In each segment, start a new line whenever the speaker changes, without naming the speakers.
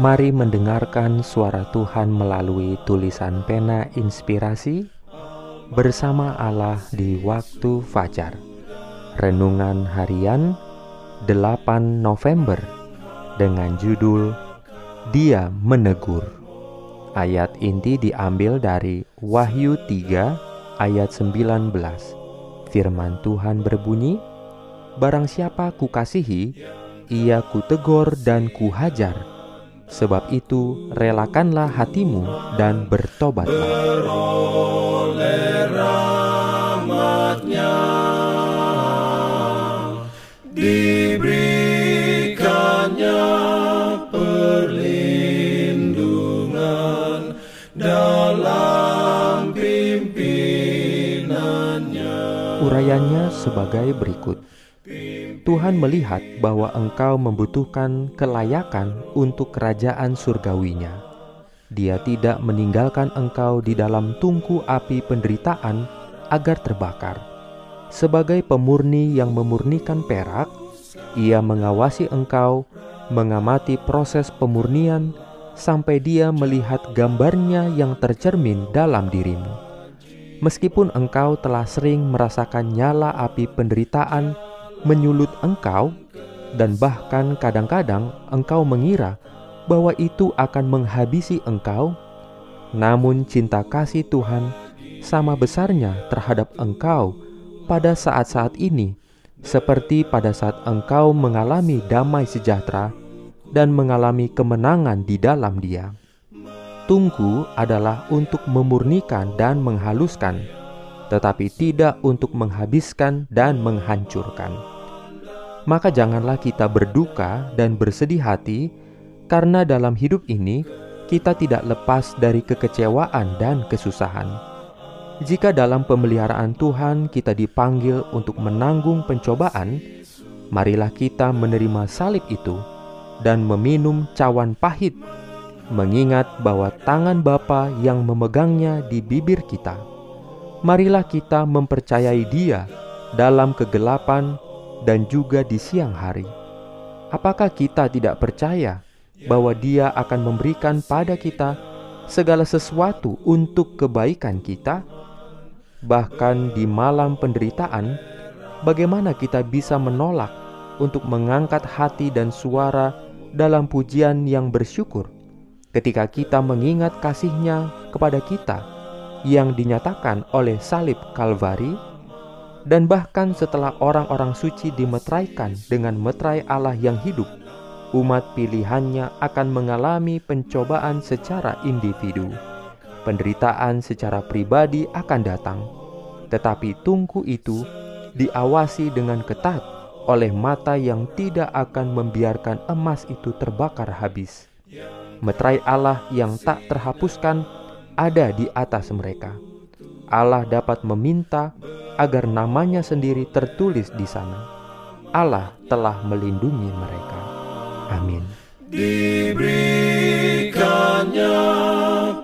Mari mendengarkan suara Tuhan melalui tulisan pena inspirasi bersama Allah di waktu fajar. Renungan harian 8 November dengan judul Dia Menegur. Ayat inti diambil dari Wahyu 3 ayat 19. Firman Tuhan berbunyi, Barang siapa kukasihi, ia kutegur dan kuhajar Sebab itu, relakanlah hatimu dan bertobatlah.
Beroleh rahmatnya, diberikannya perlindungan dalam pimpinannya.
Urayanya sebagai berikut. Tuhan melihat bahwa engkau membutuhkan kelayakan untuk kerajaan surgawinya. Dia tidak meninggalkan engkau di dalam tungku api penderitaan agar terbakar. Sebagai pemurni yang memurnikan perak, ia mengawasi engkau, mengamati proses pemurnian sampai dia melihat gambarnya yang tercermin dalam dirimu. Meskipun engkau telah sering merasakan nyala api penderitaan menyulut engkau, dan bahkan kadang-kadang engkau mengira bahwa itu akan menghabisi engkau. Namun, cinta kasih Tuhan sama besarnya terhadap engkau pada saat-saat ini, seperti pada saat engkau mengalami damai sejahtera dan mengalami kemenangan di dalam Dia. Tunggu adalah untuk memurnikan dan menghaluskan, tetapi tidak untuk menghabiskan dan menghancurkan maka janganlah kita berduka dan bersedih hati, karena dalam hidup ini kita tidak lepas dari kekecewaan dan kesusahan. Jika dalam pemeliharaan Tuhan kita dipanggil untuk menanggung pencobaan, marilah kita menerima salib itu dan meminum cawan pahit, mengingat bahwa tangan Bapa yang memegangnya di bibir kita. Marilah kita mempercayai Dia dalam kegelapan dan juga di siang hari. Apakah kita tidak percaya bahwa Dia akan memberikan pada kita segala sesuatu untuk kebaikan kita? Bahkan di malam penderitaan, bagaimana kita bisa menolak untuk mengangkat hati dan suara dalam pujian yang bersyukur ketika kita mengingat kasihnya kepada kita yang dinyatakan oleh salib Kalvari? Dan bahkan setelah orang-orang suci dimetraikan dengan metrai Allah yang hidup, umat pilihannya akan mengalami pencobaan secara individu. Penderitaan secara pribadi akan datang, tetapi tungku itu diawasi dengan ketat oleh mata yang tidak akan membiarkan emas itu terbakar habis. Metrai Allah yang tak terhapuskan ada di atas mereka. Allah dapat meminta agar namanya sendiri tertulis di sana. Allah telah melindungi mereka. Amin.
Diberikannya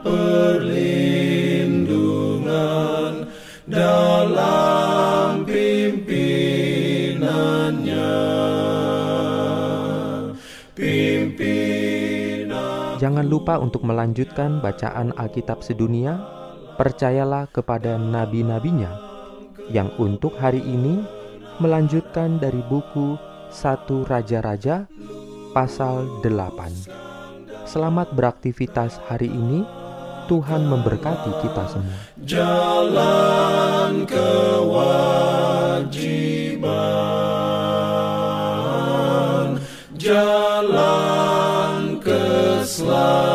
perlindungan dalam pimpinannya.
Pimpinan. Jangan lupa untuk melanjutkan bacaan Alkitab sedunia. Percayalah kepada nabi-nabinya yang untuk hari ini melanjutkan dari buku Satu Raja-Raja pasal 8. Selamat beraktivitas hari ini. Tuhan memberkati kita semua.
Jalan kewajiban, jalan keselamatan.